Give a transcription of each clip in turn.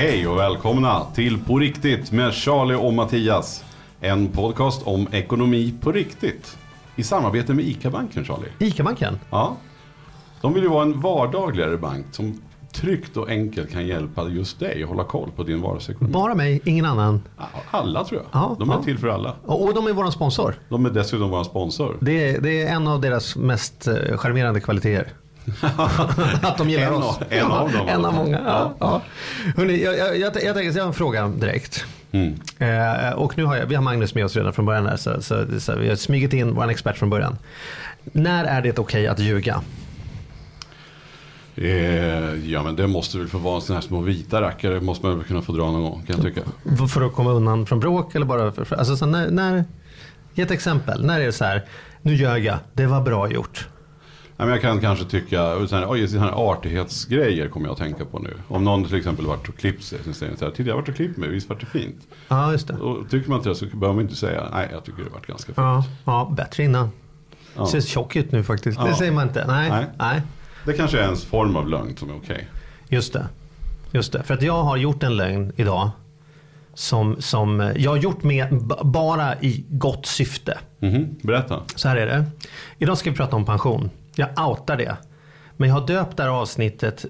Hej och välkomna till På riktigt med Charlie och Mattias. En podcast om ekonomi på riktigt. I samarbete med ICA-banken Charlie. ICA-banken? Ja. De vill ju vara en vardagligare bank som tryggt och enkelt kan hjälpa just dig att hålla koll på din vardagsekonomi. Bara mig, ingen annan. Alla tror jag. Ja, de är ja. till för alla. Och de är vår sponsor. De är dessutom vår sponsor. Det är, det är en av deras mest eh, charmerande kvaliteter. Att de gillar En oss. av- en av dem. En av många. Ja. Ja. Hörrni, jag, jag, jag, jag, tänker- jag har en fråga direkt. Mm. Eh, och nu har jag, vi har Magnus med oss redan från början här, så, så, så vi har smugit in vår expert från början. När är det okej att ljuga? Eh, ja men det måste väl få vara en sån här små vita rackare. måste man väl kunna få dra någon gång kan jag tycka. För- att komma undan från bråk eller bara för alltså, så när, när, Ge ett exempel. När är det så här, nu ljög jag, det var bra gjort. Men jag kan kanske tycka, så här, oj, sådana här artighetsgrejer kommer jag att tänka på nu. Om någon till exempel varit och klippt sig, så säger så här, titta jag har varit och klippt mig, visst vart det fint? Ja, just det. Och tycker man inte det så behöver man inte säga, nej jag tycker det varit ganska fint. Ja, ja bättre innan. Ja. Ser tjock ut nu faktiskt. Det Ja. säger man inte. Nej, Nej. nej. Det kanske är en form av lögn som är okej. Just det. Just det. För att jag har gjort en lögn idag. Som, som eh, jag har gjort med bara i gott syfte. Mhm, Berätta. Så här är det. Idag ska vi prata om pension. Jag outar det. Men jag har döpt det här avsnittet.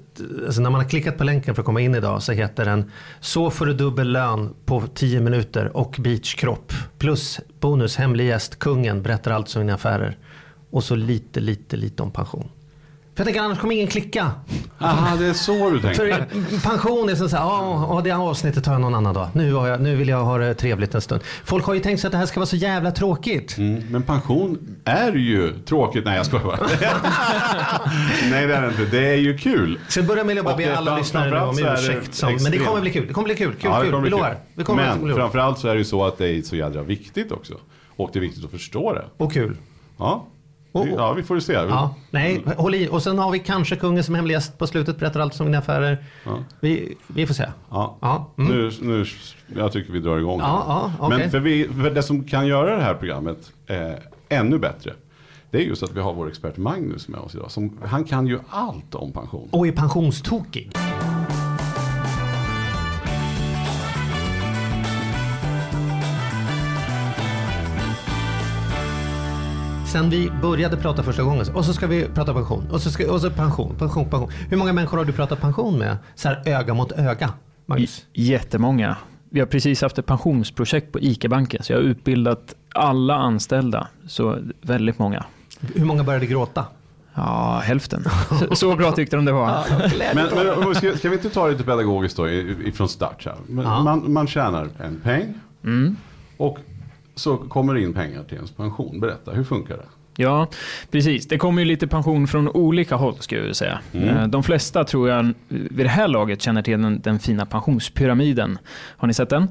Alltså när man har klickat på länken för att komma in idag så heter den Så får du dubbel lön på 10 minuter och beachkropp. Plus bonus hemlig gäst, kungen berättar allt om dina affärer. Och så lite, lite, lite om pension. För jag tänker annars kommer ingen klicka. Aha, det är så du tänker. För pension är så här, ja det avsnittet tar jag någon annan dag. Nu, har jag, nu vill jag ha det trevligt en stund. Folk har ju tänkt sig att det här ska vara så jävla tråkigt. Mm, men pension är ju tråkigt. Nej jag skojar bara. Nej det är det inte. Det är ju kul. Så jag börjar med att bara be alla lyssnare nu om ursäkt. Som, men det kommer bli kul. Det kommer bli kul. Kul, Ja, kul. kommer Vi bli lovar. kul. Det kommer Men bli kul. framförallt så är det ju så att det är så jädra viktigt också. Och det är viktigt att förstå det. Och kul. Ja, Och- ja vi får ju se. Ja, nej, håll i. Och sen har vi kanske kungen som hemlig gäst på slutet. Berättar allt om dina affärer. Ja. Vi, vi får se. Ja. Ja, mm. Nu, nu, jag tycker vi drar igång. Ja, ja, okej. Men för, vi, för det som kan göra det här programmet eh, ännu bättre. Det är just att vi har vår expert Magnus med oss idag. Som, han kan ju allt om pension. Och är pensionstokig. Sen vi började prata första gången, och så ska vi prata pension, och så, ska, och så pension, pension, pension. Hur många människor har du pratat pension med? Så här öga mot öga, Magnus? J- Jättemånga. Vi har precis haft ett pensionsprojekt på ICA-banken, så jag har utbildat alla anställda. Så väldigt många. Hur många började gråta? Ja, hälften. Så, så bra tyckte de det var. Men, men ska, ska vi inte ta det lite pedagogiskt då ifrån start? Men Ja. man, man tjänar en peng Mm. och så kommer det in pengar till ens pension. Berätta, hur funkar det? Ja, precis. Det kommer ju lite pension från olika håll, skulle jag säga. Mm. Eh, De flesta tror jag vid det här laget känner till den, den fina pensionspyramiden. Har ni sett den?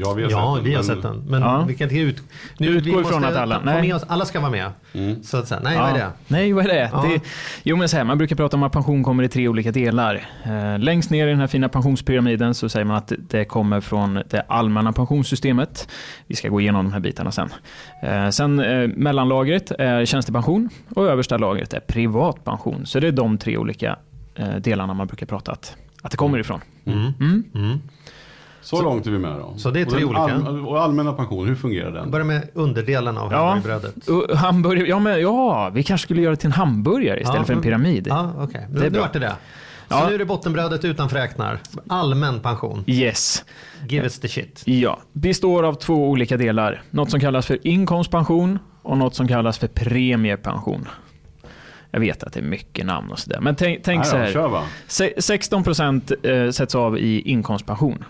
Ja, vi har ja, sett den. vi har men- sett den. Men Ja. vi kan inte ut... Utgår vi ifrån att alla- nej. Med oss, alla ska vara med. Mm. Så att säga, nej vad är det? Nej, vad är det? Ja. det? Jo, men så här, man brukar prata om att pension kommer i tre olika delar. Eh, längst ner i den här fina pensionspyramiden så säger man att det kommer från det allmänna pensionssystemet. Vi ska gå igenom de här bitarna sen. Eh, sen eh, mellanlagret är tjänstepension och översta lagret är privatpension. Så det är de tre olika delarna man brukar prata att, att det kommer ifrån. Mm. Mm. Mm. Så, långt är vi med då. Så det är Och tre den olika. All, och allmänna pension, hur fungerar den? Börja med underdelen av Ja. hamburgerbrödet. Och hamburgare, ja, men, ja, vi kanske skulle göra det till en hamburgare istället Ja, för en men- pyramid. Ja, okej. Det är Nu vart det det. Så Ja. nu är det bottenbrödet utan fräknar. Allmän pension. Yes. Give us the shit. Ja, består av två olika delar. Något som kallas för inkomstpension och något som kallas för premiepension. Jag vet att det är mycket namn och sådär, men tänk, tänk Ja, så här. kör va. Se- 16% eh, sätts av i inkomstpension.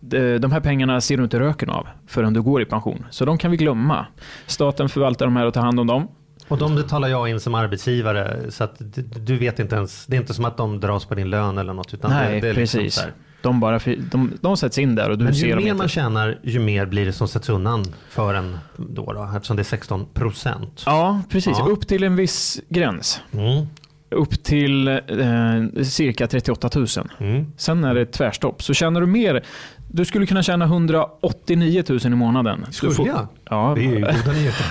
De de här pengarna ser du inte röken av förrän du går i pension. Så de kan vi glömma. Staten förvaltar de här och tar hand om dem. Och de betalar jag in som arbetsgivare. Så att du, vet inte ens. Det är inte som att de dras på din lön eller något. Utan Nej, det, det är liksom precis. här. De, bara, de, de sätts in där och du Men ser ju dem mer inte. man tjänar, ju mer blir det som sätts undan för en då, då eftersom det är 16 procent. Ja, precis. Ja. Upp till en viss gräns. Mm. Upp till eh, cirka 38 000. Mm. Sen är det tvärstopp. Så tjänar du mer Du skulle kunna tjäna 189 000 i månaden. Skulle jag? Ja, Det är ju goda nyheter.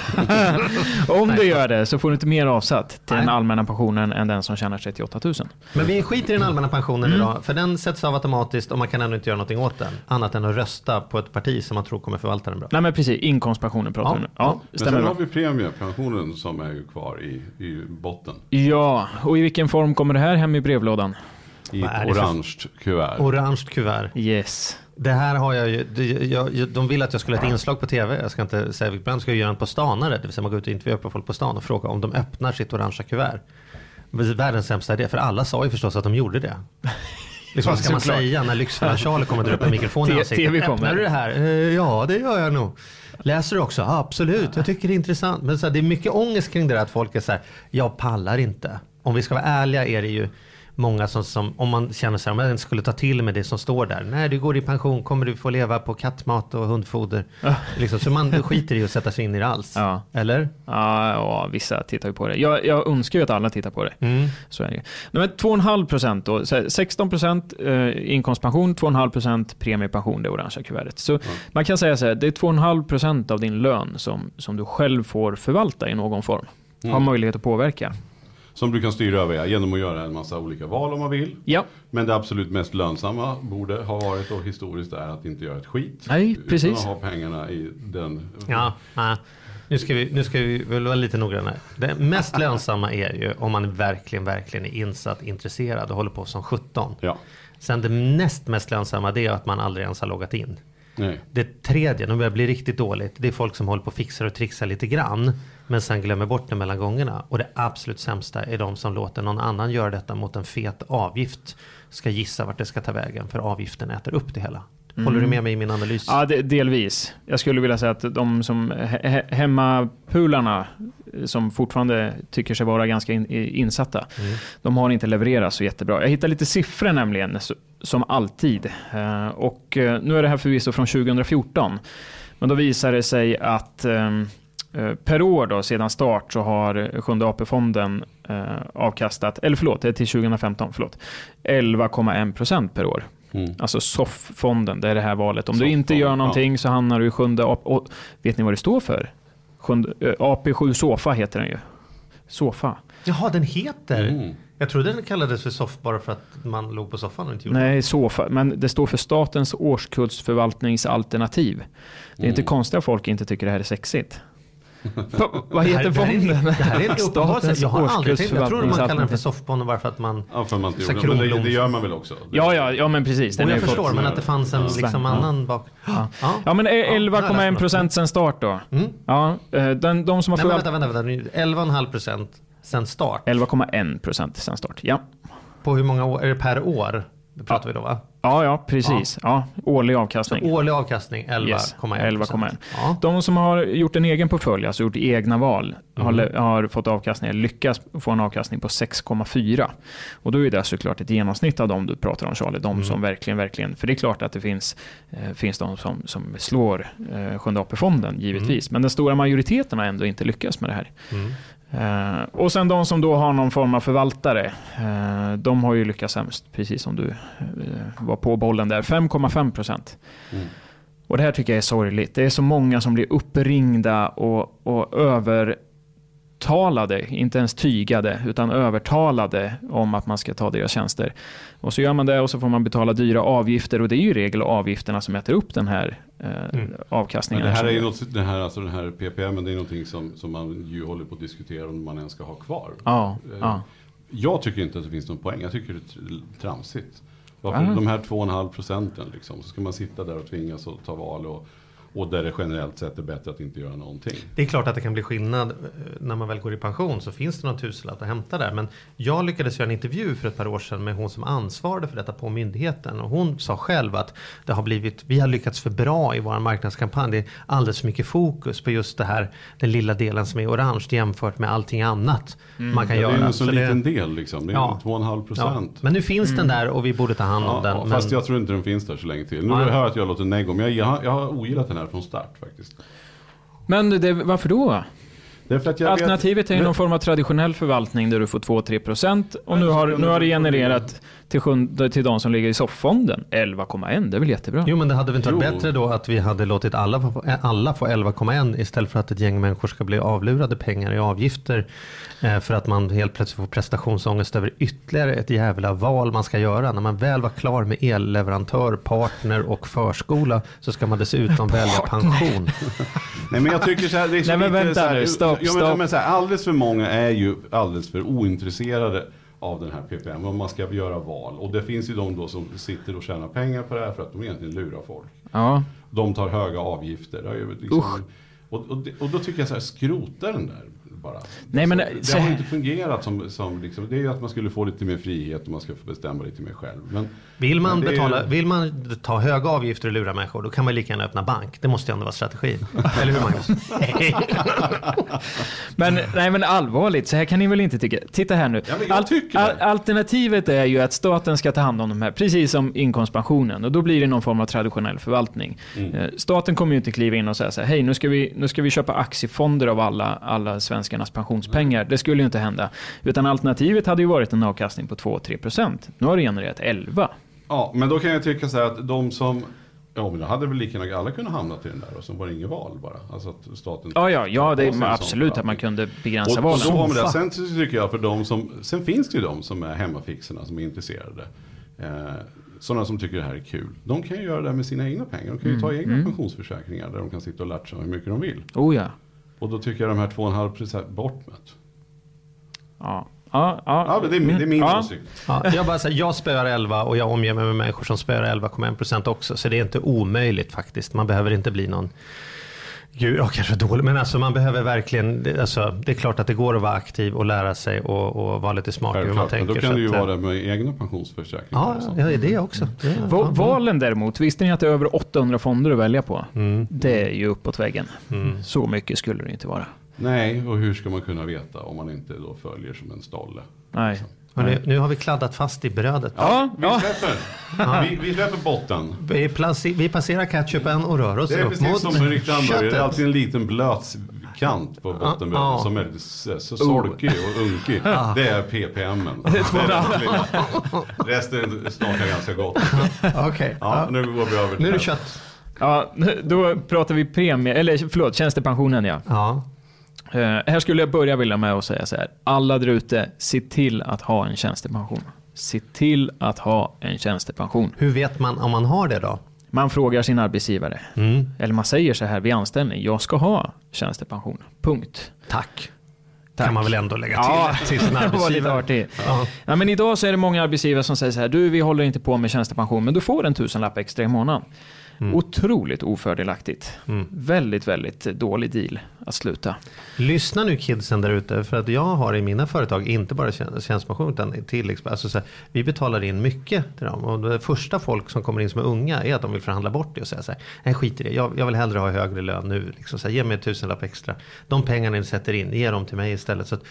om du gör det så får du inte mer avsatt till Nej. den allmänna pensionen än den som tjänar 38 000. Men vi skiter i den allmänna pensionen Mm. idag. För den sätts av automatiskt och man kan ändå inte göra någonting åt den. Annat än att rösta på ett parti som man tror kommer förvalta den bra. Nej men precis, inkomstpensionen pratar Ja, vi nu. ja. Ja, Men sen har vi premiepensionen som är ju kvar i, i botten. Ja, och i vilken form kommer det här hem i brevlådan? I ett orange kuvert. Orange kuvert. Yes. Det här har jag ju, det, jag, de vill att jag skulle ha ett inslag på tv. Jag ska inte säga vilket program, ska jag göra en på stanare. Det vill säga man går ut och intervjuar på folk på stan och frågar om de öppnar sitt orangea kuvert. Världens sämsta idé, för alla sa ju förstås att de gjorde det. Liksom, vad ska man Såklart. säga när lyxfällan Charlie kommer drar upp en mikrofon i ansiktet? TV kommer. Öppnar du det här? "Eh, Ja, det gör jag nog. Läser du också? Ja, absolut, jag tycker det är intressant. Men så här, det är mycket ångest kring det där att folk är så här, jag pallar inte. Om vi ska vara ärliga är det ju många som, som om man känner sig, om jag skulle ta till med det som står där. När du går i pension kommer du få leva på kattmat och hundfoder. liksom, så man skiter i att sätta sig in i det alls. Ja. Eller? Ja, ja, vissa tittar ju på det. Jag, jag önskar ju att alla tittar på det. Mm. Så är det ju. Nej, men 2,5 procent då. Så här, 16 procent eh, inkomstpension, 2,5 procent premiepension, det orangea kuvertet. Så man kan säga så här, det är 2,5 procent av din lön som, som du själv får förvalta i någon form. Har Mm. möjlighet att påverka. Som du kan styra över genom att göra en massa olika val om man vill. Ja, Men det absolut mest lönsamma borde ha varit och historiskt är att inte göra ett skit. Nej, Utan precis. att ha pengarna i den. Ja, nej. Nu ska, vi, nu ska vi väl vara lite noggranna. här. Det mest lönsamma är ju om man verkligen, verkligen är insatt, intresserad och håller på som 17. Ja. Sen det näst mest lönsamma det är att man aldrig ens har loggat in. Nej. Det tredje, nu börjar det bli riktigt dåligt, det är folk som håller på och fixar och trixar lite grann. Men sen glömmer bort det mellan gångerna. Och det absolut sämsta är de som låter någon annan göra detta mot en fet avgift. Ska gissa vart det ska ta vägen för avgiften äter upp det hela. Håller du med mig i min analys? ja det, delvis. Jag skulle vilja säga att de som he, he, hemmapularna som fortfarande tycker sig vara ganska in, insatta, de har inte levererat så jättebra. Jag hittar lite siffror nämligen, som alltid. Eh, Och eh, nu är det här förvisso från 2014. Men då visar det sig att ehm, eh, per år då, sedan start så har Sjunde AP-fonden avkastat, eller förlåt, det är till 2015, förlåt, 11,1 procent per år. Mm. Alltså SOF-fonden, det är det här valet. Om du inte gör ja. någonting så hamnar du i Sjunde AP... Och, vet ni vad det står för? Eh, AP7 SOFA heter den ju. SOFA. Jaha, den heter? Mm. Jag trodde den kallades för soff bara för att man låg på soffan och inte gjorde Nej, SOFA. Men det står för Statens årskullsförvaltningsalternativ. Det är inte Mm. konstigt att folk inte tycker det här är sexigt. Va- vad heter fonden? Det här är uppenbart sätt. Jag har aldrig tänkt, jag tror man kallar den för soffbonden bara för att man... Ja, för man inte Så gjorde det. Men det, det gör man väl också? Ja, ja, ja, men precis. Den jag förstår, fått- men att det fanns en Ja. liksom Ja. annan bak... Ja. Ja, men Ja, nu har jag 11,1 lärt mig procent sen start då. Mm. Ja, eh, den, de som har Nej, men förvalt- vänta, vänta, vänta. 11,5 procent sen start. 11,1 procent sen start. Ja. På hur många år? Är det per år? Det pratar vi då va? Ja, ja, precis. Ja. årlig Så avkastning. årlig avkastning 11,1 Yes, procent. 11,1. Ja. De som har gjort en egen portfölj, alltså gjort egna val, har, Mm. le- har fått avkastningar, lyckas få en avkastning på 6,4. Och då är det såklart ett genomsnitt av de du pratar om Charlie, de Mm. som verkligen, verkligen, för det är klart att det finns, eh, finns de som, som slår eh, Sjunde AP-fonden, givetvis. Men den stora majoriteten har ändå inte lyckats med det här. Eh, och sen de som då har någon form av förvaltare, eh, de har ju lyckats sämst, precis som du eh, var på bollen där. 5,5 procent. Mm. Och det här tycker jag är sorgligt. Det är så många som blir uppringda och, och övertalade, inte ens tygade, utan övertalade om att man ska ta deras tjänster. Och så gör man det och så får man betala dyra avgifter och det är ju i regel avgifterna som äter upp den här eh, Mm. Men avkastningen. det här är ju något, det här, alltså den här PPM, det är någonting som, som man ju håller på att diskutera om man ens ska ha kvar. Ja, Eh, ja. Jag tycker inte att det finns någon poäng. Jag tycker det är tr- tramsigt. Varför Ja. de här 2,5 procenten liksom. Så ska man sitta där och tvingas att ta val och, och där det generellt sett är bättre att inte göra någonting. Det är klart att det kan bli skillnad eh, när man väl går i pension så finns det någon tusenlapp att hämta där. Men jag lyckades göra en intervju för ett par år sedan med hon som ansvarade för detta på myndigheten. Och hon sa själv att det har blivit, vi har lyckats för bra i vår marknadskampanj. Det är alldeles för mycket fokus på just det här, den lilla delen som är orange jämfört med allting annat man kan Ja, det är göra. en så, Så det- liten del liksom. Det är Ja. 2,5 ja. procent. Men nu finns den där och vi borde ta hand om Ja, den. ja, men... fast jag tror inte den finns där så länge till. Nu Nej. hör jag att jag låter neggo, men jag, jag, har- jag har ogillat den här där från start faktiskt. Men det, varför då? Därför att jag Alternativet är ju vet, någon form av traditionell förvaltning där du får 2-3% och nu har, nu har det genererat till, till de som ligger i sofffonden 11,1. Det är väl jättebra? Jo men det hade väl inte varit Jo. bättre då att vi hade låtit alla få, alla få 11,1 istället för att ett gäng människor ska bli avlurade pengar i avgifter eh, för att man helt plötsligt får prestationsångest över ytterligare ett jävla val man ska göra. När man väl var klar med elleverantör, partner och förskola så ska man dessutom välja pension. Nej men jag tycker så här, det är så Nej, men lite vänta så här, nu, stopp, ja, men, stopp. Men så här, alldeles för många är ju alldeles för ointresserade av den här PPM, om man ska göra val. Och det finns ju de då som sitter och tjänar pengar på det här för att de egentligen lurar folk. Ja. De tar höga avgifter. Liksom, och, och, och då tycker jag så här, skrota den där bara. Nej, men, det, så det har här- inte fungerat som, som liksom, det är ju att man skulle få lite mer frihet och man ska få bestämma lite mer själv. Men, Vill man, men ju- betala, vill man ta höga avgifter och lura människor då kan man lika gärna öppna bank. Det måste ju ändå vara strategin. Eller hur Magnus? Men, nej men allvarligt, så här kan ni väl inte tycka? Titta här nu. Ja, det. alternativet är ju att staten ska ta hand om de här, precis som inkomstpensionen. Och då blir det någon form av traditionell förvaltning. Mm. Eh, Staten kommer ju inte kliva in och säga så här, hej nu ska vi, nu ska vi köpa aktiefonder av alla, alla svenskarnas pensionspengar. Det skulle ju inte hända. Utan alternativet hade ju varit en avkastning på 2-3%. Nu har det genererat 11. Ja, men då kan jag tycka så här att de som Ja men då hade väl lika gärna alla kunnat hamna till den där och så var det inget val bara. Alltså att staten Ja, ja, ja det är absolut att man kunde begränsa och, och valen. så har man det. Sofa. Sen tycker jag för de som, sen finns det ju de som är hemmafixerna som är intresserade. Eh, sådana som tycker det här är kul. De kan ju göra det här med sina egna pengar. De kan ju ta egna pensionsförsäkringar där de kan sitta och latcha hur mycket de vill. Oh ja. Och då tycker jag de här 2,5 procent bort med. Ja, ja, ja. Ja, det är, min- det är min Ja. åsikt. Ja, jag, bara säger, jag spöar 11 och jag omger mig med människor som spöar 11,1% också. Så det är inte omöjligt faktiskt. Man behöver inte bli någon Gud, ja, kanske dålig, men alltså man behöver verkligen, det- alltså, det är klart att det går att vara aktiv och lära sig och, och vara lite smart i hur man Självklart. Men tänker. då kan så det ju att, eh, vara det med egna pensionsförsäkringar. Ja, ja, det är också. Det är, Va- Valen däremot, visste ni att det är över 800 fonder att välja på? Mm. Det är ju uppåt väggen. Mm. Så mycket skulle det inte vara. Nej, och hur ska man kunna veta om man inte då följer som en stolle? Nej. Och nu, nu har vi kladdat fast i brödet. Ja, Vi ja. släpper, vi, vi släpper botten. Vi, placi- vi passerar ketchupen och rör oss Det är upp precis mot som en riktig hamburgare. Det är köttet. alltid en liten blöt kant på botten Ja. som är lite solkig och unkig. Det är ppm. Det är lilla. Resten smakar ganska gott. Okej, Ja, ja. nu går vi över till nu är det kött. ja, då pratar vi premie, eller förlåt, tjänstepensionen ja. Ja. Eh, här skulle jag börja vilja med att säga så här. Alla där ute, se till att ha en tjänstepension. Se till att ha en tjänstepension. Hur vet man om man har det då? Man frågar sin arbetsgivare. Mm. Eller man säger så här vid anställning. Jag ska ha tjänstepension. Punkt. Tack. Tack. Kan man väl ändå lägga till Ja, till sin arbetsgivare. Ja. Ja, men idag så är det många arbetsgivare som säger så här. Du, vi håller inte på med tjänstepension, men du får en tusenlapp extra i månaden. Otroligt ofördelaktigt. Mm. Väldigt, väldigt dålig deal att sluta. Lyssna nu kidsen där ute. För att jag har i mina företag inte bara tjän- tjänstepension utan tilläggs... Alltså så här, vi betalar in mycket till dem. Och det första folk som kommer in som är unga är att de vill förhandla bort det och säga så här. Nej skit i det. Jag, jag vill hellre ha högre lön nu. Liksom så här, ge mig en tusenlapp extra. De pengarna ni sätter in, ge dem till mig istället. Så att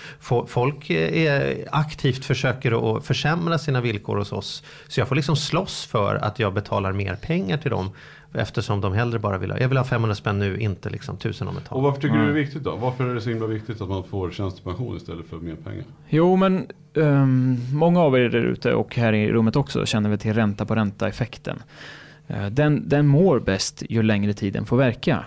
folk eh, är aktivt försöker att försämra sina villkor hos oss. Så jag får liksom slåss för att jag betalar mer pengar till dem. Eftersom de hellre bara vill ha, jag vill ha 500 spänn nu, inte liksom 1000 om ett tag. Och varför tycker du det är viktigt då? Varför är det så himla viktigt att man får tjänstepension istället för mer pengar? Jo, men ehm, många av er där ute och här i rummet också känner väl till ränta på ränta-effekten. Eh, den, den mår bäst ju längre tiden får verka.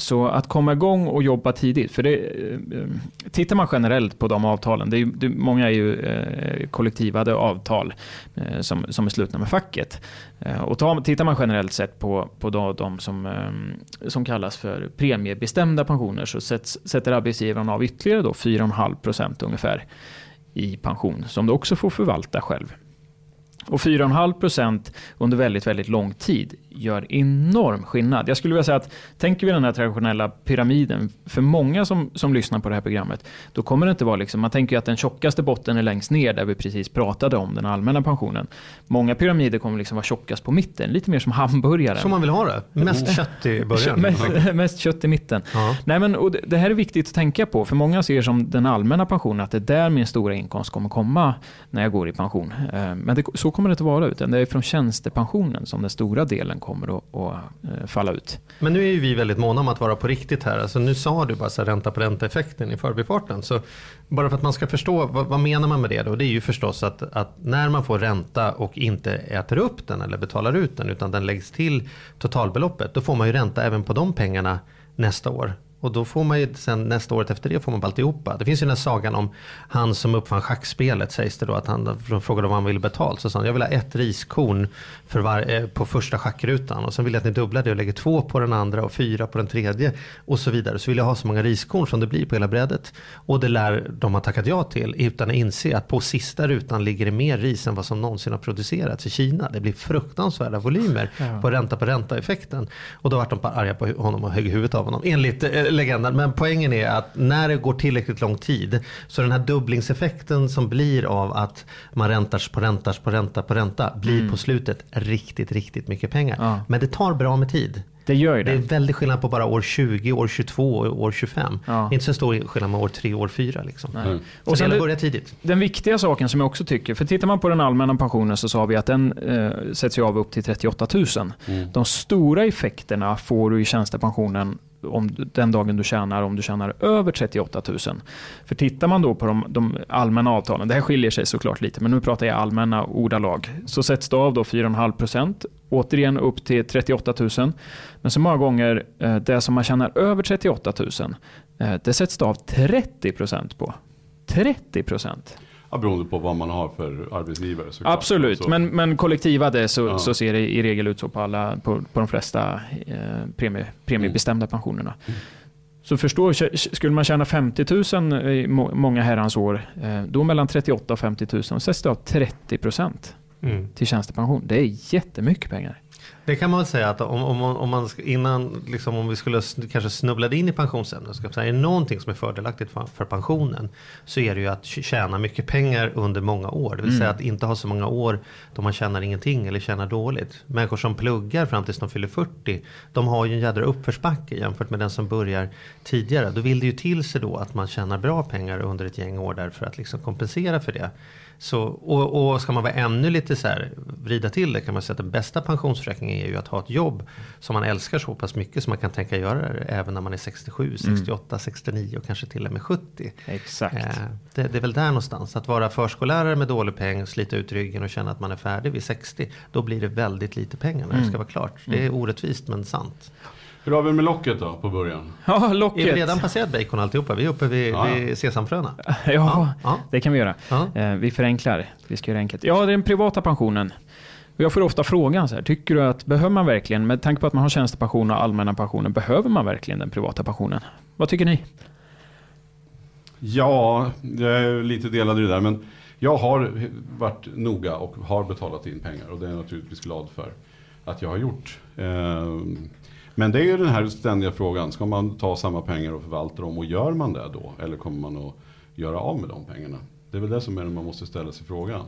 Så att komma igång och jobba tidigt, för det, eh, eh, tittar man generellt på de avtalen, det är, det, många är ju eh, kollektivade avtal eh, som, som är slutna med facket. Eh, och ta, tittar man generellt sett på, på de, de som, eh, som kallas för premiebestämda pensioner så sätts, sätter arbetsgivaren av ytterligare då 4,5% ungefär i pension som du också får förvalta själv. Och 4,5% under väldigt, väldigt lång tid gör enorm skillnad. Jag skulle vilja säga att tänker vi den här traditionella pyramiden, för många som, som lyssnar på det här programmet, då kommer det inte vara liksom, man tänker ju att den tjockaste botten är längst ner där vi precis pratade om den allmänna pensionen. Många pyramider kommer liksom vara tjockast på mitten, lite mer som hamburgaren. Som man vill ha det. Mest kött i början. Mest, mest kött i mitten. Ja. Nej, men, och det, det här är viktigt att tänka på, för många ser som den allmänna pensionen att det är där min stora inkomst kommer komma när jag går i pension. Eh, Men det, så kommer det att vara. Utan det är från tjänstepensionen som den stora delen kommer att, att eh, falla ut. Men nu är ju vi väldigt måna om att vara på riktigt här. Alltså nu sa du bara så ränta på ränta-effekten i förbifarten. Så bara för att man ska förstå, vad, vad, menar man med det då? Det är ju förstås att, att, när man får ränta och inte äter upp den eller betalar ut den utan den läggs till totalbeloppet. Då får man ju ränta även på de pengarna nästa år. Och då får man ju sen nästa året efter det får man på alltihopa. Det finns ju den här sagan om han som uppfann schackspelet sägs det då. Att han frågade om han ville betalt. Så sa han, jag vill ha ett riskorn för var, eh, på första schackrutan. Och sen vill jag att ni dubblar det och lägger två på den andra och fyra på den tredje. Och så vidare. Så vill jag ha så många riskorn som det blir på hela brädet. Och det lär de ha tackat ja till. Utan att inse att på sista rutan ligger det mer ris än vad som någonsin har producerats i Kina. Det blir fruktansvärda volymer ja. på ränta på ränta effekten. Och då vart de arga på honom och högg huvudet av honom. Enligt eh, legenden. Men poängen är att när det går tillräckligt lång tid så den här dubblingseffekten som blir av att man räntar på räntar på ränta på ränta blir mm. på slutet riktigt, riktigt mycket pengar. Ja. Men det tar bra med tid. Det gör det. Det är väldigt skillnad på bara år 20, år 22 och år 25. Ja. Inte så stor skillnad med år 3 och år 4. Liksom. Mm. Och sen det börjar tidigt. Den viktiga saken som jag också tycker, för tittar man på den allmänna pensionen så sa vi att den eh, sätts av upp till 38 000. Mm. De stora effekterna får du i tjänstepensionen om den dagen du tjänar, om du tjänar över 38 000. För tittar man då på de, de allmänna avtalen, det här skiljer sig såklart lite, men nu pratar jag allmänna ordalag, så sätts det av då 4,5% återigen upp till 38 000. Men så många gånger, eh, det som man tjänar över 38 000, eh, det sätts det av 30% på. 30 Ja, beroende på vad man har för arbetsgivare. Absolut, så. men, men kollektivade så, ja. så ser det i regel ut så på, alla, på, på de flesta eh, premie, premiebestämda mm. pensionerna. Mm. Så förstå, skulle man tjäna 50 000 i många herrans år, eh, då mellan 38 och 50 000, sätts det av 30 procent mm. till tjänstepension. Det är jättemycket pengar. Det kan man väl säga att om, om, om man innan, liksom, om vi skulle kanske snubblade in i pensionsämnet. Säga, är det någonting som är fördelaktigt för, för, pensionen så är det ju att tjäna mycket pengar under många år. Det vill mm. säga att inte ha så många år då man tjänar ingenting eller tjänar dåligt. Människor som pluggar fram tills de fyller 40, de har ju en jädra uppförsbacke jämfört med den som börjar tidigare. Då vill det ju till sig då att man tjänar bra pengar under ett gäng år där för att liksom kompensera för det. Så, och, och ska man vara ännu lite så här, vrida till det kan man säga att den bästa pensionsförsäkringen är ju att ha ett jobb som man älskar så pass mycket som man kan tänka göra det även när man är 67, 68, mm. 69 och kanske till och med 70. Exakt. Eh, det, det, är väl där någonstans. Att vara förskollärare med dålig peng, slita ut ryggen och känna att man är färdig vid 60. Då blir det väldigt lite pengar när mm. det ska vara klart. Det är mm. orättvist men sant. Hur har vi med locket då på början? Ja, locket. Är vi redan passerat bacon alltihopa? Vi är uppe vid, ja, vid sesamfröna. Ja, ja, ja, det kan vi göra. Ja. Eh, vi förenklar. Vi ska göra enkelt. Ja, det är den privata pensionen. Jag får ofta frågan så här, tycker du att behöver man verkligen, med tanke på att man har tjänstepension och allmänna pensionen, behöver man verkligen den privata pensionen? Vad tycker ni? Ja, jag är lite delad i det där, men jag har varit noga och har betalat in pengar och det är jag naturligtvis glad för att jag har gjort. Eh, men det är ju den här ständiga frågan. Ska man ta samma pengar och förvalta dem och gör man det då? Eller kommer man att göra av med de pengarna? Det är väl det som är det man måste ställa sig frågan.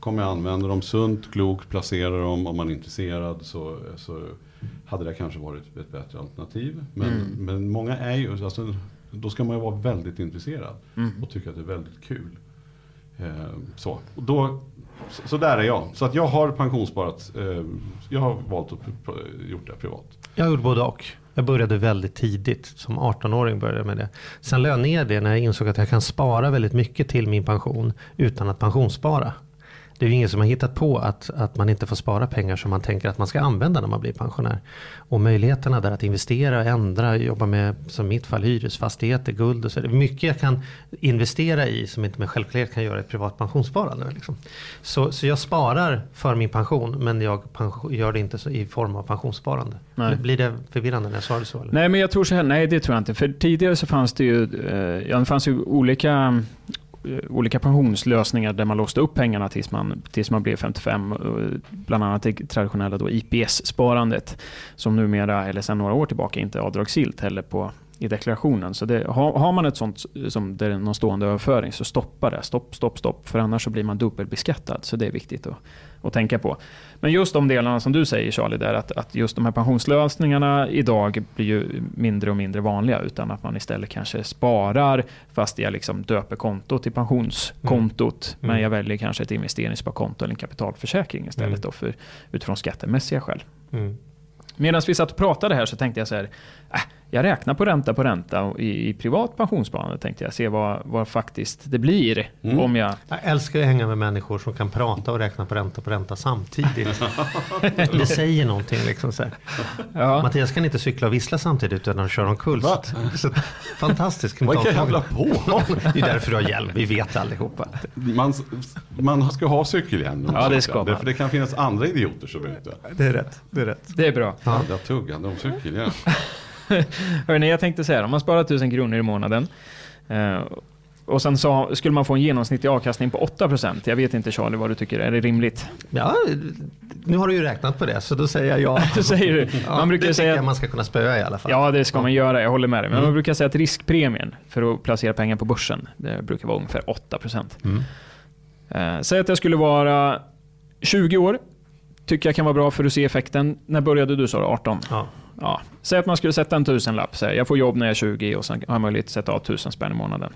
Kommer jag använda dem sunt, klokt, placera dem om man är intresserad så, så hade det kanske varit ett bättre alternativ. Men, mm. men många är ju, alltså, då ska man ju vara väldigt intresserad mm. och tycka att det är väldigt kul. Eh, så. Och då så, så, där är jag. Så att jag har pensionssparat. Eh, jag har valt att gjort det privat. Jag har gjort både och. Jag började väldigt tidigt. Som 18-åring började jag med det. Sen lade jag ner det när jag insåg att jag kan spara väldigt mycket till min pension utan att pensionsspara. Det är ju ingen som har hittat på att, att man inte får spara pengar som man tänker att man ska använda när man blir pensionär. Och möjligheterna där att investera, ändra, jobba med, som i mitt fall, hyresfastigheter, guld och så. Det är mycket jag kan investera i som inte med självklarhet kan göra ett privat pensionssparande. Liksom. Så, så jag sparar för min pension men jag gör det inte i form av pensionssparande. Nej. Blir det förvirrande när jag det så? Eller? Nej, men jag tror så här, nej det tror jag inte. För tidigare så fanns det ju, eh, ja, det fanns ju olika Eh, olika pensionslösningar där man låste upp pengarna tills man, tills man blev 55. Eh, bland annat det traditionella IPS-sparandet som numera, eller sedan några år tillbaka, inte är avdragsgillt heller på, i deklarationen. Så det, har, har man ett sånt eh, som det är någon stående överföring så stoppa det. Stopp, stopp, stopp. För annars så blir man dubbelbeskattad. Så det är viktigt att, att tänka på. Men just de delarna som du säger Charlie, där att, att just de här pensionslösningarna idag blir ju mindre och mindre vanliga. Utan att man istället kanske sparar fast jag liksom döper kontot till pensionskontot. Mm. Men jag väljer kanske ett investeringssparkonto eller en kapitalförsäkring istället mm. då för, utifrån skattemässiga skäl. Mm. Medan vi satt och pratade här så tänkte jag så här, äh, jag räknar på ränta på ränta i, i privat pensionssparande tänkte jag se vad, vad faktiskt det blir. Mm. Om jag... jag älskar att hänga med människor som kan prata och räkna på ränta på ränta samtidigt. det säger någonting liksom. Så ja. Mattias kan inte cykla och vissla samtidigt utan han kör omkull. Fantastiskt. Vad jävla på? det är därför du har hjälm, vi vet allihopa. Man, man ska ha cykelhjälm. Ja det ska man. För det kan finnas andra idioter som inte. Det är rätt. Det är rätt. Det är bra. Ja. Jag tuggade om cykelhjälm. Hörrni, jag tänkte säga om man sparar 1000 kronor i månaden eh, och sen så skulle man få en genomsnittlig avkastning på 8%. Jag vet inte Charlie vad du tycker, är det rimligt? Ja, nu har du ju räknat på det så då säger jag ja. du säger du. Man ja, brukar det säga, jag man ska kunna spöa i alla fall. Ja, det ska man göra, jag håller med dig. Men mm. man brukar säga att riskpremien för att placera pengar på börsen, det brukar vara ungefär 8%. Mm. Eh, säg att jag skulle vara 20 år, tycker jag kan vara bra för att se effekten. När började du sa 18? Ja ja, säg att man skulle sätta en tusenlapp. Så jag får jobb när jag är 20 och sen har jag möjlighet att sätta av tusen spänn i månaden.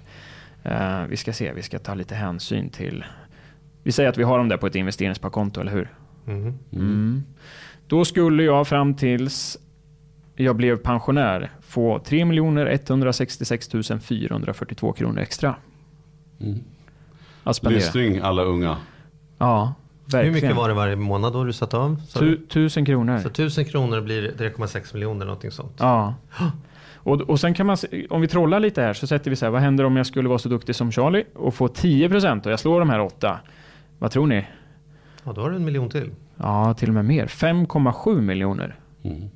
Uh, vi ska se, vi ska ta lite hänsyn till... Vi säger att vi har dem där på ett investeringssparkonto, eller hur? Mm. Mm. Då skulle jag fram tills jag blev pensionär få 3 166 442 kronor extra. Mm. Lystring alla unga. Ja, Verkligen. Hur mycket var det varje månad då du satt av? Tu, tusen kronor. Så tusen kronor blir 3,6 miljoner någonting sånt? Ja. Och, och sen kan man, om vi trollar lite här så sätter vi så här, vad händer om jag skulle vara så duktig som Charlie och få 10% och jag slår de här åtta? Vad tror ni? Ja, då har du en miljon till. Ja, till och med mer. 5,7 miljoner. Mm.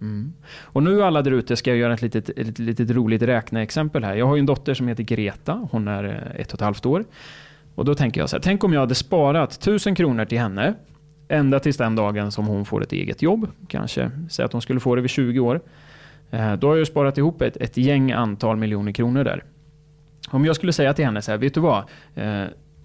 Mm. Och nu alla där ute ska jag göra ett litet, ett litet roligt räkneexempel här. Jag har ju en dotter som heter Greta. Hon är eh, ett och ett halvt år. Och då tänker jag så här, tänk om jag hade sparat 1000 kronor till henne. Ända tills den dagen som hon får ett eget jobb. Kanske säg att hon skulle få det vid 20 år. Eh, då har jag sparat ihop ett, ett gäng antal miljoner kronor där. Om jag skulle säga till henne så här, vet du vad? Eh,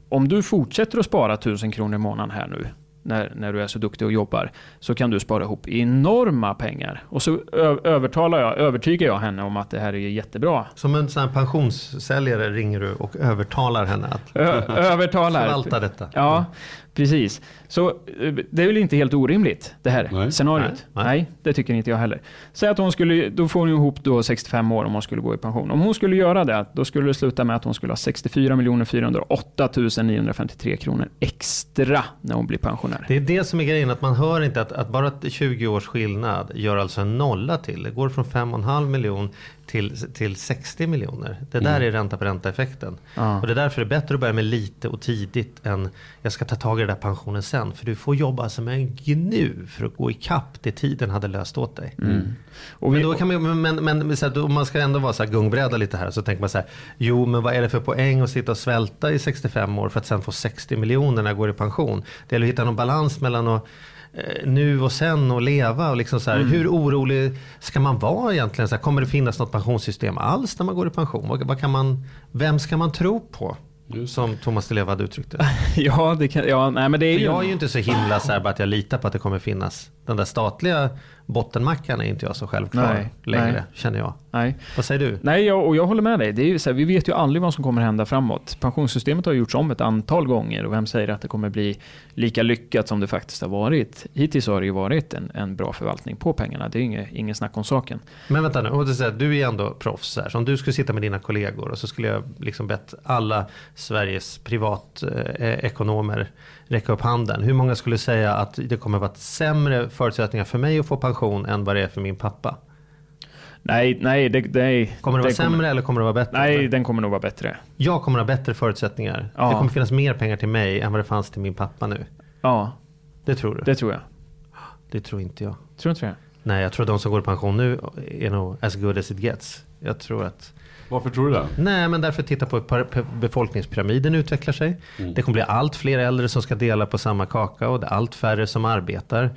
om du fortsätter att spara 1000 kronor i månaden här nu när, när du är så duktig och jobbar, så kan du spara ihop enorma pengar. Och så övertalar jag, övertygar jag henne om att det här är jättebra. Som en sån pensionssäljare ringer du och övertalar henne att övertalar. förvalta detta. Ja, Precis. Så eh, det är väl inte helt orimligt det här Nej. scenariot? Nej. Nej. det tycker inte jag heller. Säg att hon skulle, då får hon ihop då 65 år om hon skulle gå i pension. Om hon skulle göra det, då skulle det sluta med att hon skulle ha 64 408 953 kronor extra när hon blir pensionär. Det är det som är grejen, att man hör inte att, att bara 20 års skillnad gör alltså en nolla till. Det går från 5,5 miljon till, till 60 miljoner. Det där mm. är ränta på ränta effekten. Ja. Och det är därför det är bättre att börja med lite och tidigt än jag ska ta tag i den där pensionen sen. För du får jobba som en gnu för att gå ikapp det tiden hade löst åt dig. Mm. Och men, då kan man, men, men, men så här, då, man ska ändå vara så här gungbräda lite här. Så tänker man så här, jo men vad är det för poäng att sitta och svälta i 65 år för att sen få 60 miljoner när jag går i pension. Det gäller att hitta någon balans mellan att nu och sen och leva. Och liksom så här, mm. Hur orolig ska man vara egentligen? Så här, kommer det finnas något pensionssystem alls när man går i pension? Vad, vad kan man, vem ska man tro på? Som Thomas Di Leva hade uttryckt det. ja, det kan, ja, nej, men det är För ju... Jag är ju inte så himla så här, bara att jag litar på att det kommer finnas den där statliga bottenmackan är inte jag så självklar nej, längre, nej. känner jag. Nej. Vad säger du? Nej, jag, och jag håller med dig. Det är ju så här, vi vet ju aldrig vad som kommer hända framåt. Pensionssystemet har gjorts om ett antal gånger och vem säger att det kommer bli lika lyckat som det faktiskt har varit? Hittills har det ju varit en, en bra förvaltning på pengarna. Det är inget, ingen snack om saken. Men vänta nu, säga, du är ändå proffs. Här. Så om du skulle sitta med dina kollegor och så skulle jag liksom bett alla Sveriges privatekonomer eh, räcka upp handen. Hur många skulle säga att det kommer vara sämre förutsättningar för mig att få pension än vad det är för min pappa? Nej, nej. Det, det, kommer det vara sämre kommer, eller kommer det vara bättre? Nej, den kommer nog vara bättre. Jag kommer ha bättre förutsättningar. Ja. Det kommer finnas mer pengar till mig än vad det fanns till min pappa nu. Ja. Det tror du? Det tror jag. Det tror inte jag. Tror inte det? Nej, jag tror att de som går i pension nu är nog as good as it gets. Jag tror att varför tror du det? Nej, men därför titta på hur befolkningspyramiden utvecklar sig. Mm. Det kommer bli allt fler äldre som ska dela på samma kaka och det är allt färre som arbetar.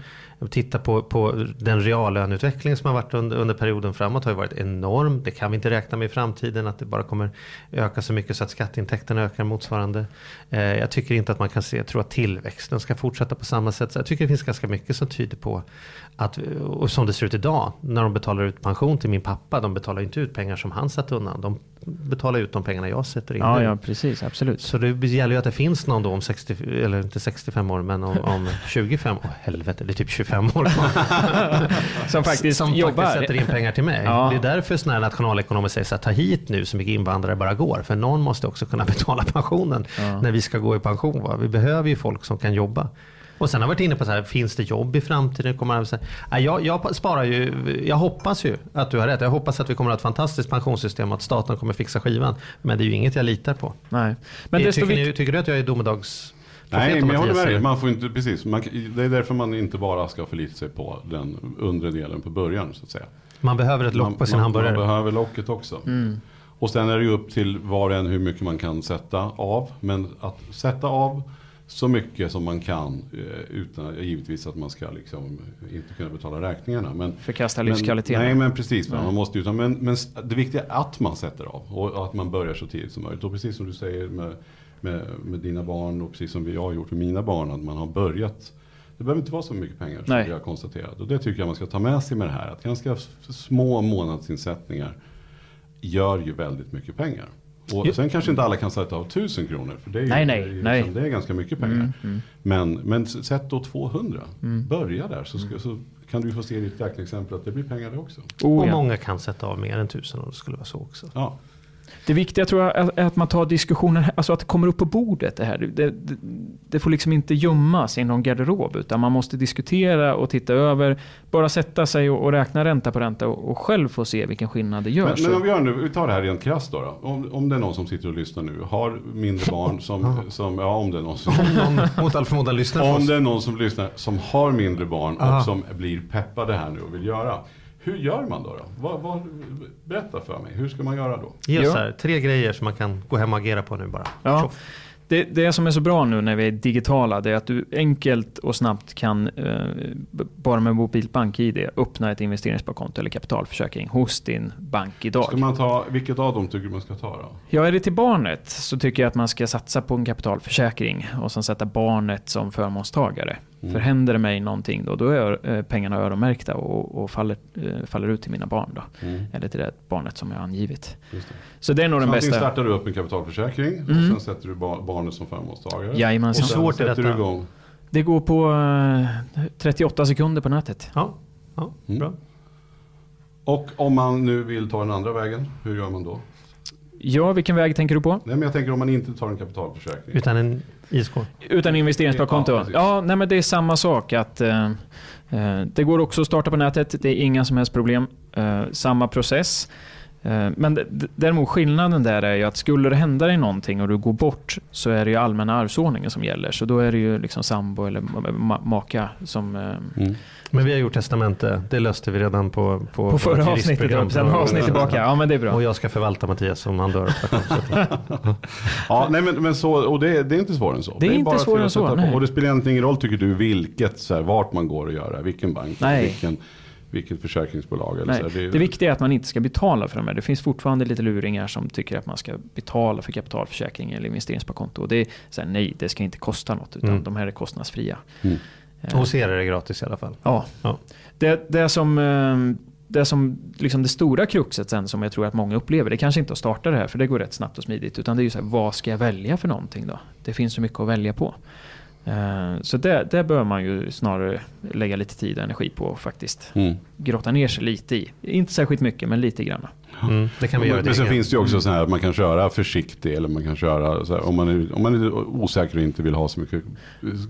Titta på, på den reallöneutveckling som har varit under, under perioden framåt har ju varit enorm. Det kan vi inte räkna med i framtiden att det bara kommer öka så mycket så att skatteintäkterna ökar motsvarande. Eh, jag tycker inte att man kan se, tro att tillväxten ska fortsätta på samma sätt. Så jag tycker det finns ganska mycket som tyder på att, och som det ser ut idag, när de betalar ut pension till min pappa, de betalar inte ut pengar som han satt undan. De betalar ut de pengarna jag sätter in Ja, ja precis, absolut. Så det gäller ju att det finns någon då om 60, eller inte 65 år, men om, om 25 år, oh, helvete, det är typ 25 år. Som faktiskt som jobbar. faktiskt sätter in pengar till mig. Ja. Det är därför sådana här nationalekonomer säger så här, ta hit nu så mycket invandrare bara går. För någon måste också kunna betala pensionen Ja. när vi ska gå i pension. Va? Vi behöver ju folk som kan jobba. Och sen har jag varit inne på så här, finns det jobb i framtiden? Kommer här, Nej, jag, jag sparar ju, jag hoppas ju att du har rätt. Jag hoppas att vi kommer att ha ett fantastiskt pensionssystem och att staten kommer fixa skivan. Men det är ju inget jag litar på. Nej. Men desto tycker, vikt... ni, tycker du att jag är domedags... Nej, men jag håller med dig. Man får inte, precis, man, det är därför man inte bara ska förlita sig på den undre delen på början. Så att säga. Man behöver ett lock man, på sin man, hamburgare. Man behöver locket också. Mm. Och sen är det ju upp till var och en hur mycket man kan sätta av. Men att sätta av så mycket som man kan eh, utan givetvis att man ska liksom inte kunna betala räkningarna. Men, Förkasta livskvaliteten. nej men precis? Nej. man måste ju, ta- men, men det viktiga är att man sätter av och att man börjar så tidigt som möjligt. Och precis som du säger med, med, med dina barn och precis som jag har gjort med mina barn, att man har börjat det behöver inte vara så mycket pengar som Nej. vi har konstaterat. Och det tycker jag man ska ta med sig med det här. Att ganska små månadsinsättningar gör ju väldigt mycket pengar. Och Jo. sen kanske inte alla kan sätta av 1000 kronor. För det är, ju, Nej, nej, det är, liksom- det är ganska mycket pengar. Mm, mm. Men, men sätt då 200. Mm. Börja där så, ska, så kan du få se i ditt räkneexempel att det blir pengar det också. Oh, och ja. många kan sätta av mer än tusen om det skulle vara så också. Ja. Det viktiga tror jag är att man tar diskussionen, alltså att det kommer upp på bordet det här. Det, det, det får liksom inte gömmas i någon garderob utan man måste diskutera och titta över. Bara sätta sig och, och räkna ränta på ränta och, och själv få se vilken skillnad det gör. Men, men om vi, gör nu, vi tar det här rent krasst då. då. Om, om det är någon som sitter och lyssnar nu, har mindre barn som, som ja om det är någon som Om någon mot all förmodan lyssnar Om det är någon som lyssnar som har mindre barn Aha. och som blir peppade här nu och vill göra. Hur gör man då? då? Vad, vad, berätta för mig, hur ska man göra då? Ge oss Ja. här, tre grejer som man kan gå hem och agera på nu bara. Ja. Det, det som är så bra nu när vi är digitala det är att du enkelt och snabbt kan, eh, bara med mobilt bank-id, öppna ett investeringssparkonto eller kapitalförsäkring hos din bank idag. Ska man ta, vilket av dem tycker du man ska ta då? Ja, är det till barnet så tycker jag att man ska satsa på en kapitalförsäkring och sen sätta barnet som förmånstagare. Mm. För händer det mig någonting då, då är eh, pengarna öronmärkta och, och faller, eh, faller ut till mina barn då. Mm, Eller till det barnet som jag har angivit. just det. Så det är nog Så den bästa. startar du upp en kapitalförsäkring och Mm. sen sätter du ba- barnet som förmånstagare. Jajamensan. Och sen Svårt sätter du igång. Det går på eh, 38 sekunder på nätet. Ja, ja Mm. bra. Och om man nu vill ta den andra vägen, hur gör man då? Ja, vilken väg tänker du på? Nej men jag tänker om man inte tar en kapitalförsäkring. Utan en ISK. Utan investeringssparkonto? Ja, Ja, nej men det är samma sak. att eh, eh, Det går också att starta på nätet, det är inga som helst problem. Eh, samma process. Eh, men däremot skillnaden där är ju att skulle det hända dig någonting och du går bort så är det ju allmänna arvsordningen som gäller. Så då är det ju liksom sambo eller ma- maka som... eh, Mm. Men vi har gjort testamente. Det löste vi redan på på, På förra avsnittet, sen avsnitt tillbaka. Ja men det är bra. Och jag ska förvalta Mattias om han dör. Ja, nej men, men så, och det, det är inte svårare än så. Det är inte bara till svårare än så, nej. Och det spelar egentligen ingen roll tycker du vilket, så här, vart man går att göra, vilken bank, Nej. vilken, vilket försäkringsbolag. Eller så här. det viktiga är att man inte ska betala för de här. Det finns fortfarande lite luringar som tycker att man ska betala för kapitalförsäkring eller investeringssparkonto. Och det är så här, nej, det ska inte kosta något utan Mm. de här är kostnadsfria. Mm. Eh, Hos er är det gratis i alla fall. Ja. Ja. Det, det som, eh, det som liksom det stora kruxet sen som jag tror att många upplever, det är kanske inte att starta det här för det går rätt snabbt och smidigt. Utan det är ju så här, vad ska jag välja för någonting då? Det finns så mycket att välja på. Eh, Så det, det bör man ju snarare lägga lite tid och energi på och faktiskt Mm. grotta ner sig lite i. Inte särskilt mycket, men lite grann. Mm, det kan vi göra Men sen finns det ju också så här att man kan köra försiktig eller man kan köra så här, om, man är, om man är osäker och inte vill ha så mycket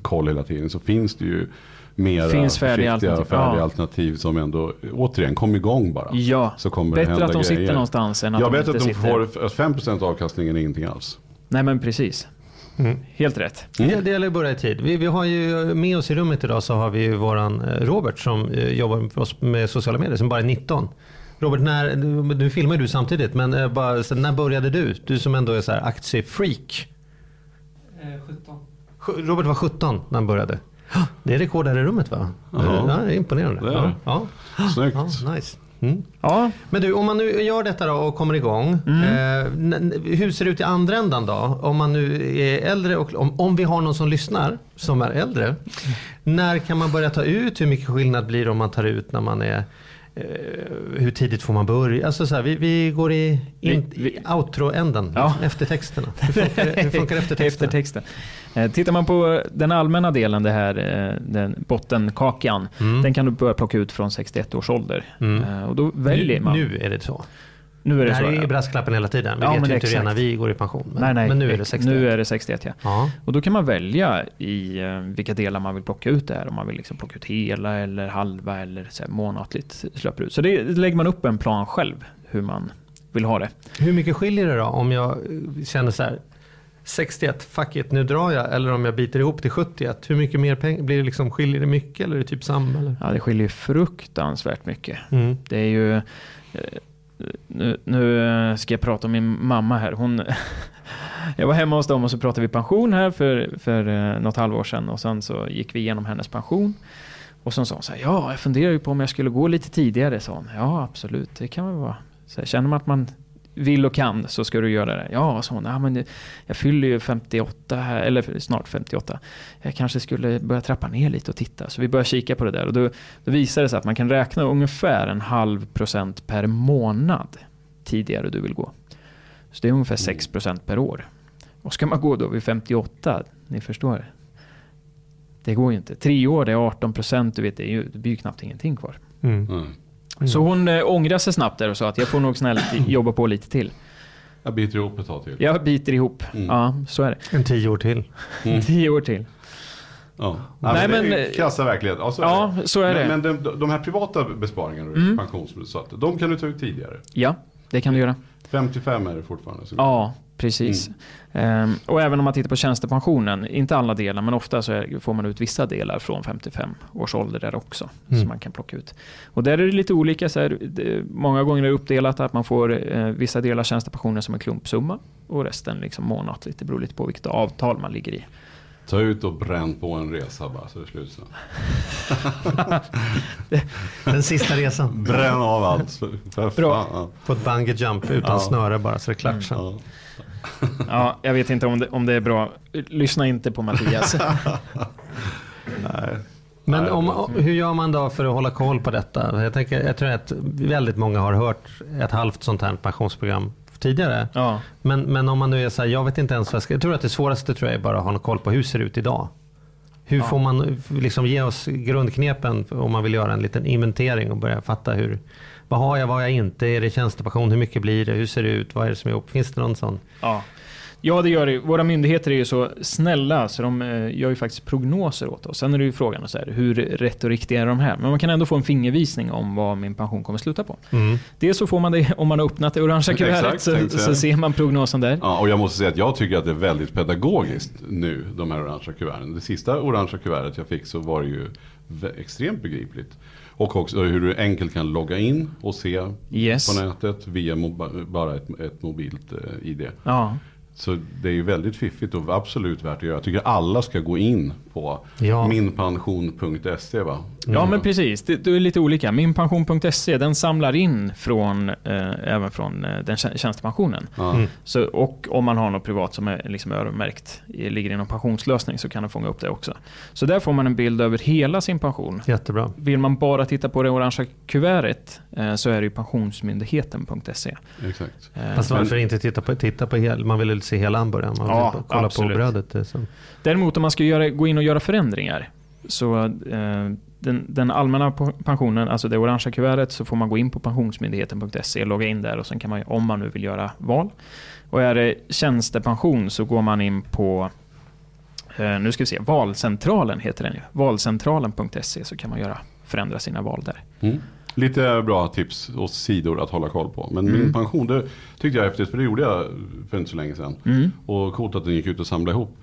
koll hela tiden så finns det ju mera Finns färdiga alternativ. färdiga Ja. alternativ som ändå, återigen, kom igång bara. Ja, Så kommer det bättre hända att de sitter grejer. någonstans än att Jag de vet inte att de sitter. får att 5% avkastningen är ingenting alls. Nej men precis. Mm. Helt rätt. Det, det gäller att börja i tid. Vi, vi har ju med oss i rummet idag så har vi ju våran eh, Robert som eh, jobbar för oss med sociala medier som bara är 19. Robert, när, nu, filmar du samtidigt men eh, bara, när började du? Du som ändå är så här aktiefreak. Eh, 17. Sj- Robert var 17 när han började. Det är rekord här i rummet va? Ja. Ja, det är imponerande. Det är. Ja, Snyggt. ja, nice. Mm. Ja, Men du, om man nu gör detta då och kommer igång. Mm. Eh, hur ser det ut i andra ändan då? Om man nu är äldre och om, om vi har någon som lyssnar som är äldre. När kan man börja ta ut? Hur mycket skillnad blir det om man tar ut när man är eh, hur tidigt får man börja? Alltså så här, vi, vi går i, in, Vi- vi- outro-änden, Ja. efter texterna. Hur funkar, hur funkar eftertexterna? eftertexten. Eh, Tittar man på den allmänna delen, det här, eh, den bottenkakan, Mm. den kan du börja plocka ut från 61 års ålder. Mm. Eh, Och då väljer nu, man. nu är det så. Nu är Det det här så. är ju brasklappen hela tiden. Vi Ja, vet men ju inte hur det är när vi går i pension. Men, nej, nej, men nu är det ex- 60. Nu är det 61 ja. Ja. Och då kan man välja i eh, vilka delar man vill plocka ut det här. Om man vill liksom plocka ut hela eller halva eller så månatligt släpper ut. Så det lägger man upp en plan själv hur man vill ha det. Hur mycket skiljer det då om jag eh, känner så här 61, fuck it, nu drar jag. Eller om jag biter ihop till 71. Hur mycket mer pengar? Blir det liksom, skiljer det mycket eller är det typ samma? Eller? Ja, det skiljer fruktansvärt mycket. Mm. Det är ju... Nu, nu eh, ska jag prata om min mamma här. Hon, jag var hemma hos dem och så pratade vi pension här för, för eh, något halvår sedan. Och sen så gick vi igenom hennes pension. Och så sa hon så här, ja, jag funderar ju på om jag skulle gå lite tidigare, sa hon. Ja, absolut, det kan väl vara. Så här, känner man att man vill och kan så ska du göra det. Ja, sa hon, ja, men jag fyller ju 58 här, eller snart 58. Jag kanske skulle börja trappa ner lite och titta. Så vi började kika på det där och då, då visade det sig att man kan räkna ungefär en halv procent per månad tidigare du vill gå. Så det är ungefär 6 procent per år. Och ska man gå då vid 58, ni förstår. Det går ju inte. Tre år, det är 18 procent, du vet, det, är ju, det blir ju knappt ingenting kvar. Mm. Mm. Så hon äh, ångrade sig snabbt där och sa att jag får nog snällt jobba på lite till. Jag biter ihop ett tag till. Jag biter ihop. Mm. Ja, så är det. En tio år till. Mm. Tio år till. Ja. Nej, Nej, men, men, det är eh, krassa verklighet. Ja, så är Ja, det. så är det. Men, men de, de här privata besparingarna, Mm. pensions, så att de kan du ta ut tidigare. Ja, det kan du göra. 55 är det fortfarande. Så Ja, precis. Ehm, och även om man tittar på tjänstepensionen, inte alla delar, men ofta så är, får man ut vissa delar från 55 års ålder där också. Mm. Som man kan plocka ut. Och där är det lite olika. Så här, det, många gånger är det uppdelat att man får eh, vissa delar tjänstepensionen som en klumpsumma och resten liksom månatligt. Det beror lite på vilket avtal man ligger i. Ta ut och bränn på en resa bara så är det slut sen. Den sista resan. Bränn av allt. Bra. På ett bungee jump utan Ja. snöre bara så det är klart sen. Ja. Ja, jag vet inte om det, om det är bra. Lyssna inte på Mattias. Nej. Men om, hur gör man då för att hålla koll på detta? Jag, tänker, jag tror att väldigt många har hört ett halvt sånt här pensionsprogram tidigare. Ja, Men, men om man nu är så här, jag vet inte ens vad jag ska, jag tror att det svåraste tror jag är bara att ha koll på hur det ser ut idag. Hur Ja. får man liksom ge oss grundknepen om man vill göra en liten inventering och börja fatta hur, vad har jag, vad har jag inte, är det tjänstepension, hur mycket blir det, hur ser det ut, vad är det som är ihop, finns det någon sån? Ja. Ja, det gör det. Våra myndigheter är ju så snälla så de eh, gör ju faktiskt prognoser åt oss. Sen är det ju frågan så här, hur rätt och riktigt är de här? Men man kan ändå få en fingervisning om vad min pension kommer sluta på. Mm. Dels så får man det om man har öppnat det orangea kuvertet så, så ser man prognosen där. Ja, och jag måste säga att jag tycker att det är väldigt pedagogiskt nu, de här orangea kuverten. Det sista orangea kuvertet jag fick så var det ju extremt begripligt. Och också hur du enkelt kan logga in och se Yes. på nätet via bara ett, ett mobilt eh, ID. Ja, så det är ju väldigt fiffigt och absolut värt att göra. Jag tycker alla ska gå in på Ja. minpension.se va? ja men precis. Det, det är lite olika. Minpension.se den samlar in från, eh, även från eh, den tjä- tjänstepensionen. Mm. Så, och om man har något privat som är liksom öronmärkt, ligger i någon pensionslösning, så kan den fånga upp det också. Så där får man en bild över hela sin pension. Jättebra. Vill man bara titta på det orangea kuvertet eh, så är det ju pensionsmyndigheten.se. Exakt. Eh, Fast varför inte titta på, titta på hel, man vill ju se hela hamburgaren, man vill Ja, kolla absolut. på brödet. Så. Däremot om man ska göra, gå in och göra förändringar, så eh, den, den allmänna pensionen, alltså det orangea kuvertet, så får man gå in på pensionsmyndigheten.se, logga in där och sen kan man, om man nu vill göra val. Och är det tjänstepension så går man in på eh, nu ska vi se, valcentralen heter den ju. Valcentralen.se så kan man göra, förändra sina val där. Mm. Lite bra tips och sidor att hålla koll på. Men Mm. min pension, det tyckte jag är häftigt för det gjorde jag för inte så länge sedan. Mm. Och coolt att den gick ut och samlade ihop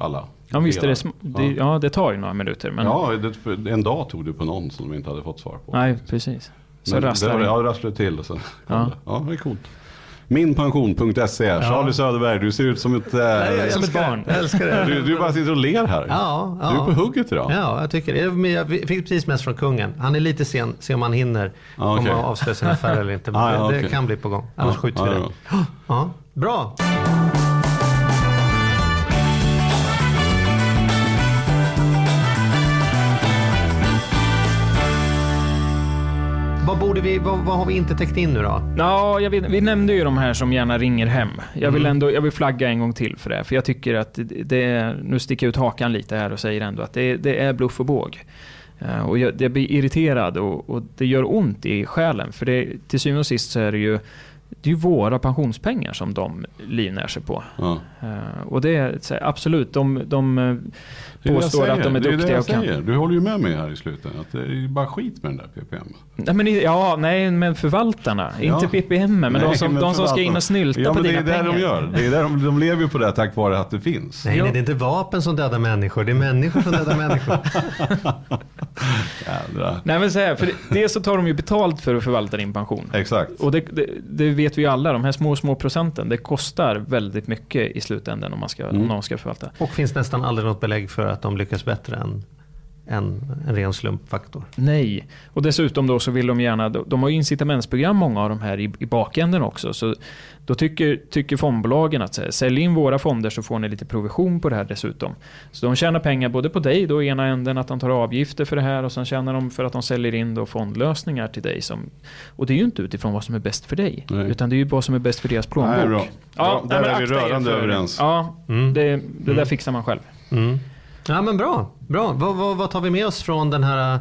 alla. Ja visst är det, det, ja det tar ju några minuter men Ja, det, en dag tog det på någon som de inte hade fått svar på. nej precis. Så Men rasslar det. Ja, det rasslade till. Och så. Ja. ja, det är coolt. Minpension.se. Charlie Söderberg, du ser ut som ett... eh, jag som ett barn. Jag älskar det. du, du bara sitter och ler här. Ja, ja. Du är på hugget idag. Ja, jag tycker det. Jag fick precis mest från kungen. Han är lite sen, se om han hinner Ja, okej. komma och avslöja sin affär eller inte. Men Ah, ja, det, okej. kan bli på gång. Annars Ja, skjuter vi ja, det. ja. Ja, bra. Vad, borde vi, vad, vad har vi inte täckt in nu då? Ja, jag vet, vi nämnde ju de här som gärna ringer hem. Jag vill, ändå, jag vill flagga en gång till för det. För jag tycker att det, det nu sticker jag ut hakan lite här och säger ändå att det, det är bluff och båg. Eh, och jag, jag blir irriterad och, och det gör ont i själen. För det, till syvende och sist så är det ju, det är ju våra pensionspengar som de livnär sig på. Ja. Eh, och det är absolut, de, de påstår att de är säger. Det är det duktiga jag kan. säger. Du håller ju med mig här i slutet. Att det är bara skit med den där PPM. Nej, men, ja, nej, men förvaltarna. Ja. Inte PPM, men de Nej, som, men de som ska in och snylta ja, på dina det är pengar. det de gör. Det är där de, de lever ju på det tack vare att det finns. Nej, nej, det är inte vapen som dödar människor. Det är människor som dödar människor. Nej men så här, för det, dels så tar de ju betalt för att förvalta din pension. Exakt. Och det, det, det vet vi ju alla, de här små, små procenten, det kostar väldigt mycket i slutändan om, man ska, Mm. om någon ska förvalta. Och finns nästan aldrig något belägg för att de lyckas bättre än en, en ren slumpfaktor. Nej, och dessutom då så vill de gärna, de har ju incitamentsprogram många av de här i, i bakänden också. Så då tycker, tycker fondbolagen att här, sälj in våra fonder så får ni lite provision på det här dessutom. Så de tjänar pengar både på dig då i ena änden att de tar avgifter för det här och sen tjänar de för att de säljer in då fondlösningar till dig. Som, och det är ju inte utifrån vad som är bäst för dig, Nej. utan det är ju vad som är bäst för deras plånbok. Nej, bra. Bra, där nej, är vi rörande för- överens. Ja, Mm. det, det där fixar man själv. Mm. Ja men bra. bra. Vad, vad, vad tar vi med oss från den här,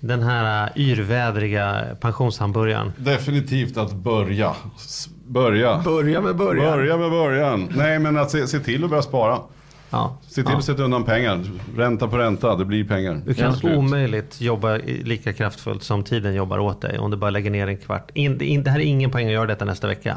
den här yrvädriga pensionshamburgaren? Definitivt att börja. Börja. Börja med Börja med början. Nej men att se, se till att börja spara. Ja. Se till Ja. att sätta undan pengar. Ränta på ränta, det blir pengar. Du kan Absolut. omöjligt jobba lika kraftfullt som tiden jobbar åt dig om du bara lägger ner en kvart. In, in, det här är ingen poäng att göra detta nästa vecka.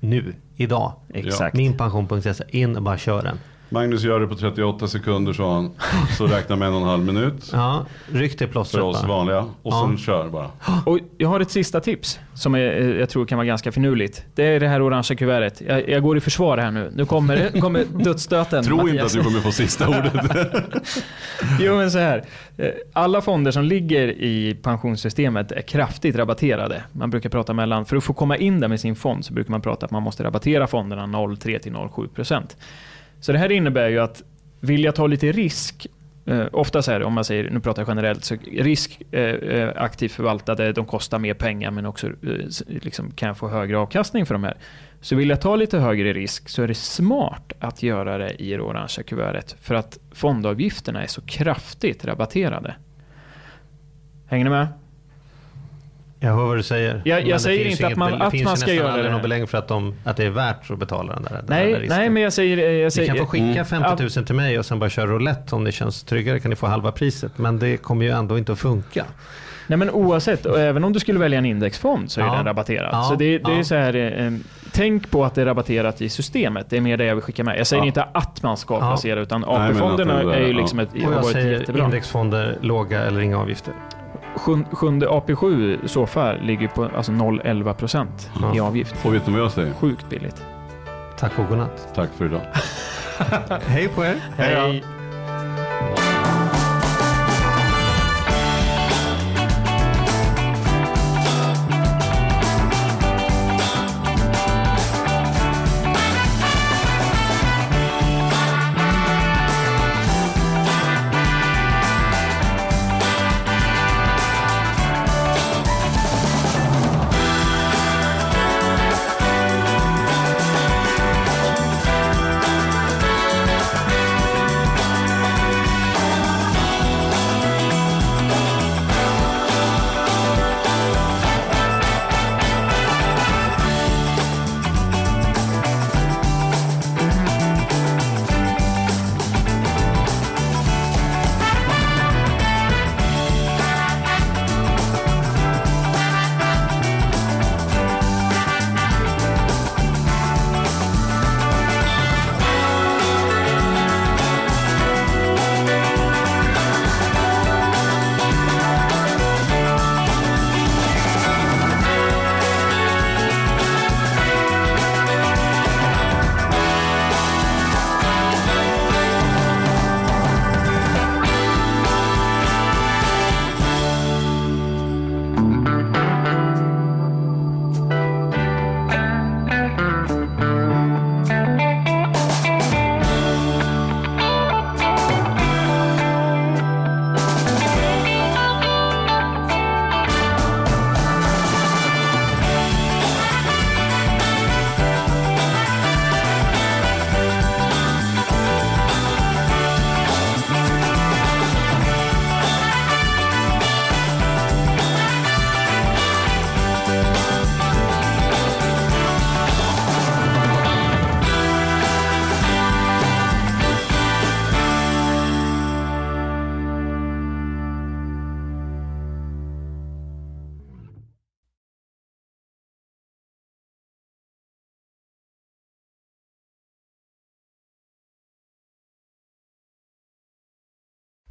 Nu, idag. Exakt. Minpension.se, in och bara kör den. Magnus gör det på 38 sekunder sa han. Så räknar med en och en halv minut. Ja, ryck till För plåstret oss bara. vanliga. Och Ja. sen kör bara. Och jag har ett sista tips som är, eh, jag tror kan vara ganska finurligt. Det är det här orangea kuvertet. Jag, jag går i försvar här nu. Nu kommer, det- kommer dödsstöten. Tro inte att du kommer få sista ordet. Jo men så här. Eh, Alla fonder som ligger i pensionssystemet är kraftigt rabatterade. Man brukar prata mellan, för att få komma in där med sin fond så brukar man prata att man måste rabattera fonderna 0,3 till 0,7%. Så det här innebär ju att vill jag ta lite risk Eh, ofta så här, om man säger, nu pratar jag generellt, så risk eh, eh aktivt förvaltade, de kostar mer pengar men också eh, liksom, kan jag få högre avkastning för de här. Så vill jag ta lite högre risk så är det smart att göra det i det orangea kuvertet för att fondavgifterna är så kraftigt rabatterade. Hänger ni med? Jag hör vad du säger. Jag- jag det säger finns inte ju att man- det att finns man ju ska nästan göra aldrig det. något belägg för att, de, att det är värt att betala den där, den där Nej, risken. nej, men jag säger... eh, Jag Ni säger kan få skicka Mm. 50 000 till mig och sen bara köra roulette om det känns tryggare kan ni få halva priset. Men det kommer ju ändå inte att funka. Nej men oavsett, och även om du skulle välja en indexfond så är Ja. den rabatterad. Ja, Så det, det är ja. så här, eh, tänk på att det är rabatterat i systemet. Det är mer det jag vill skicka med. Jag säger Ja. inte att man ska Ja. placera, utan AP-fonderna det där, är ju ja. liksom ett, har Och jag varit säger jättebra. indexfonder, låga eller inga avgifter. Sjun, sjunde AP7 i så fall ligger på alltså 0,11% i Ja. avgift. Och vet du vad jag säger? Sjukt billigt. Tack och godnatt. Tack för idag. Hej på er. Hej. Hej.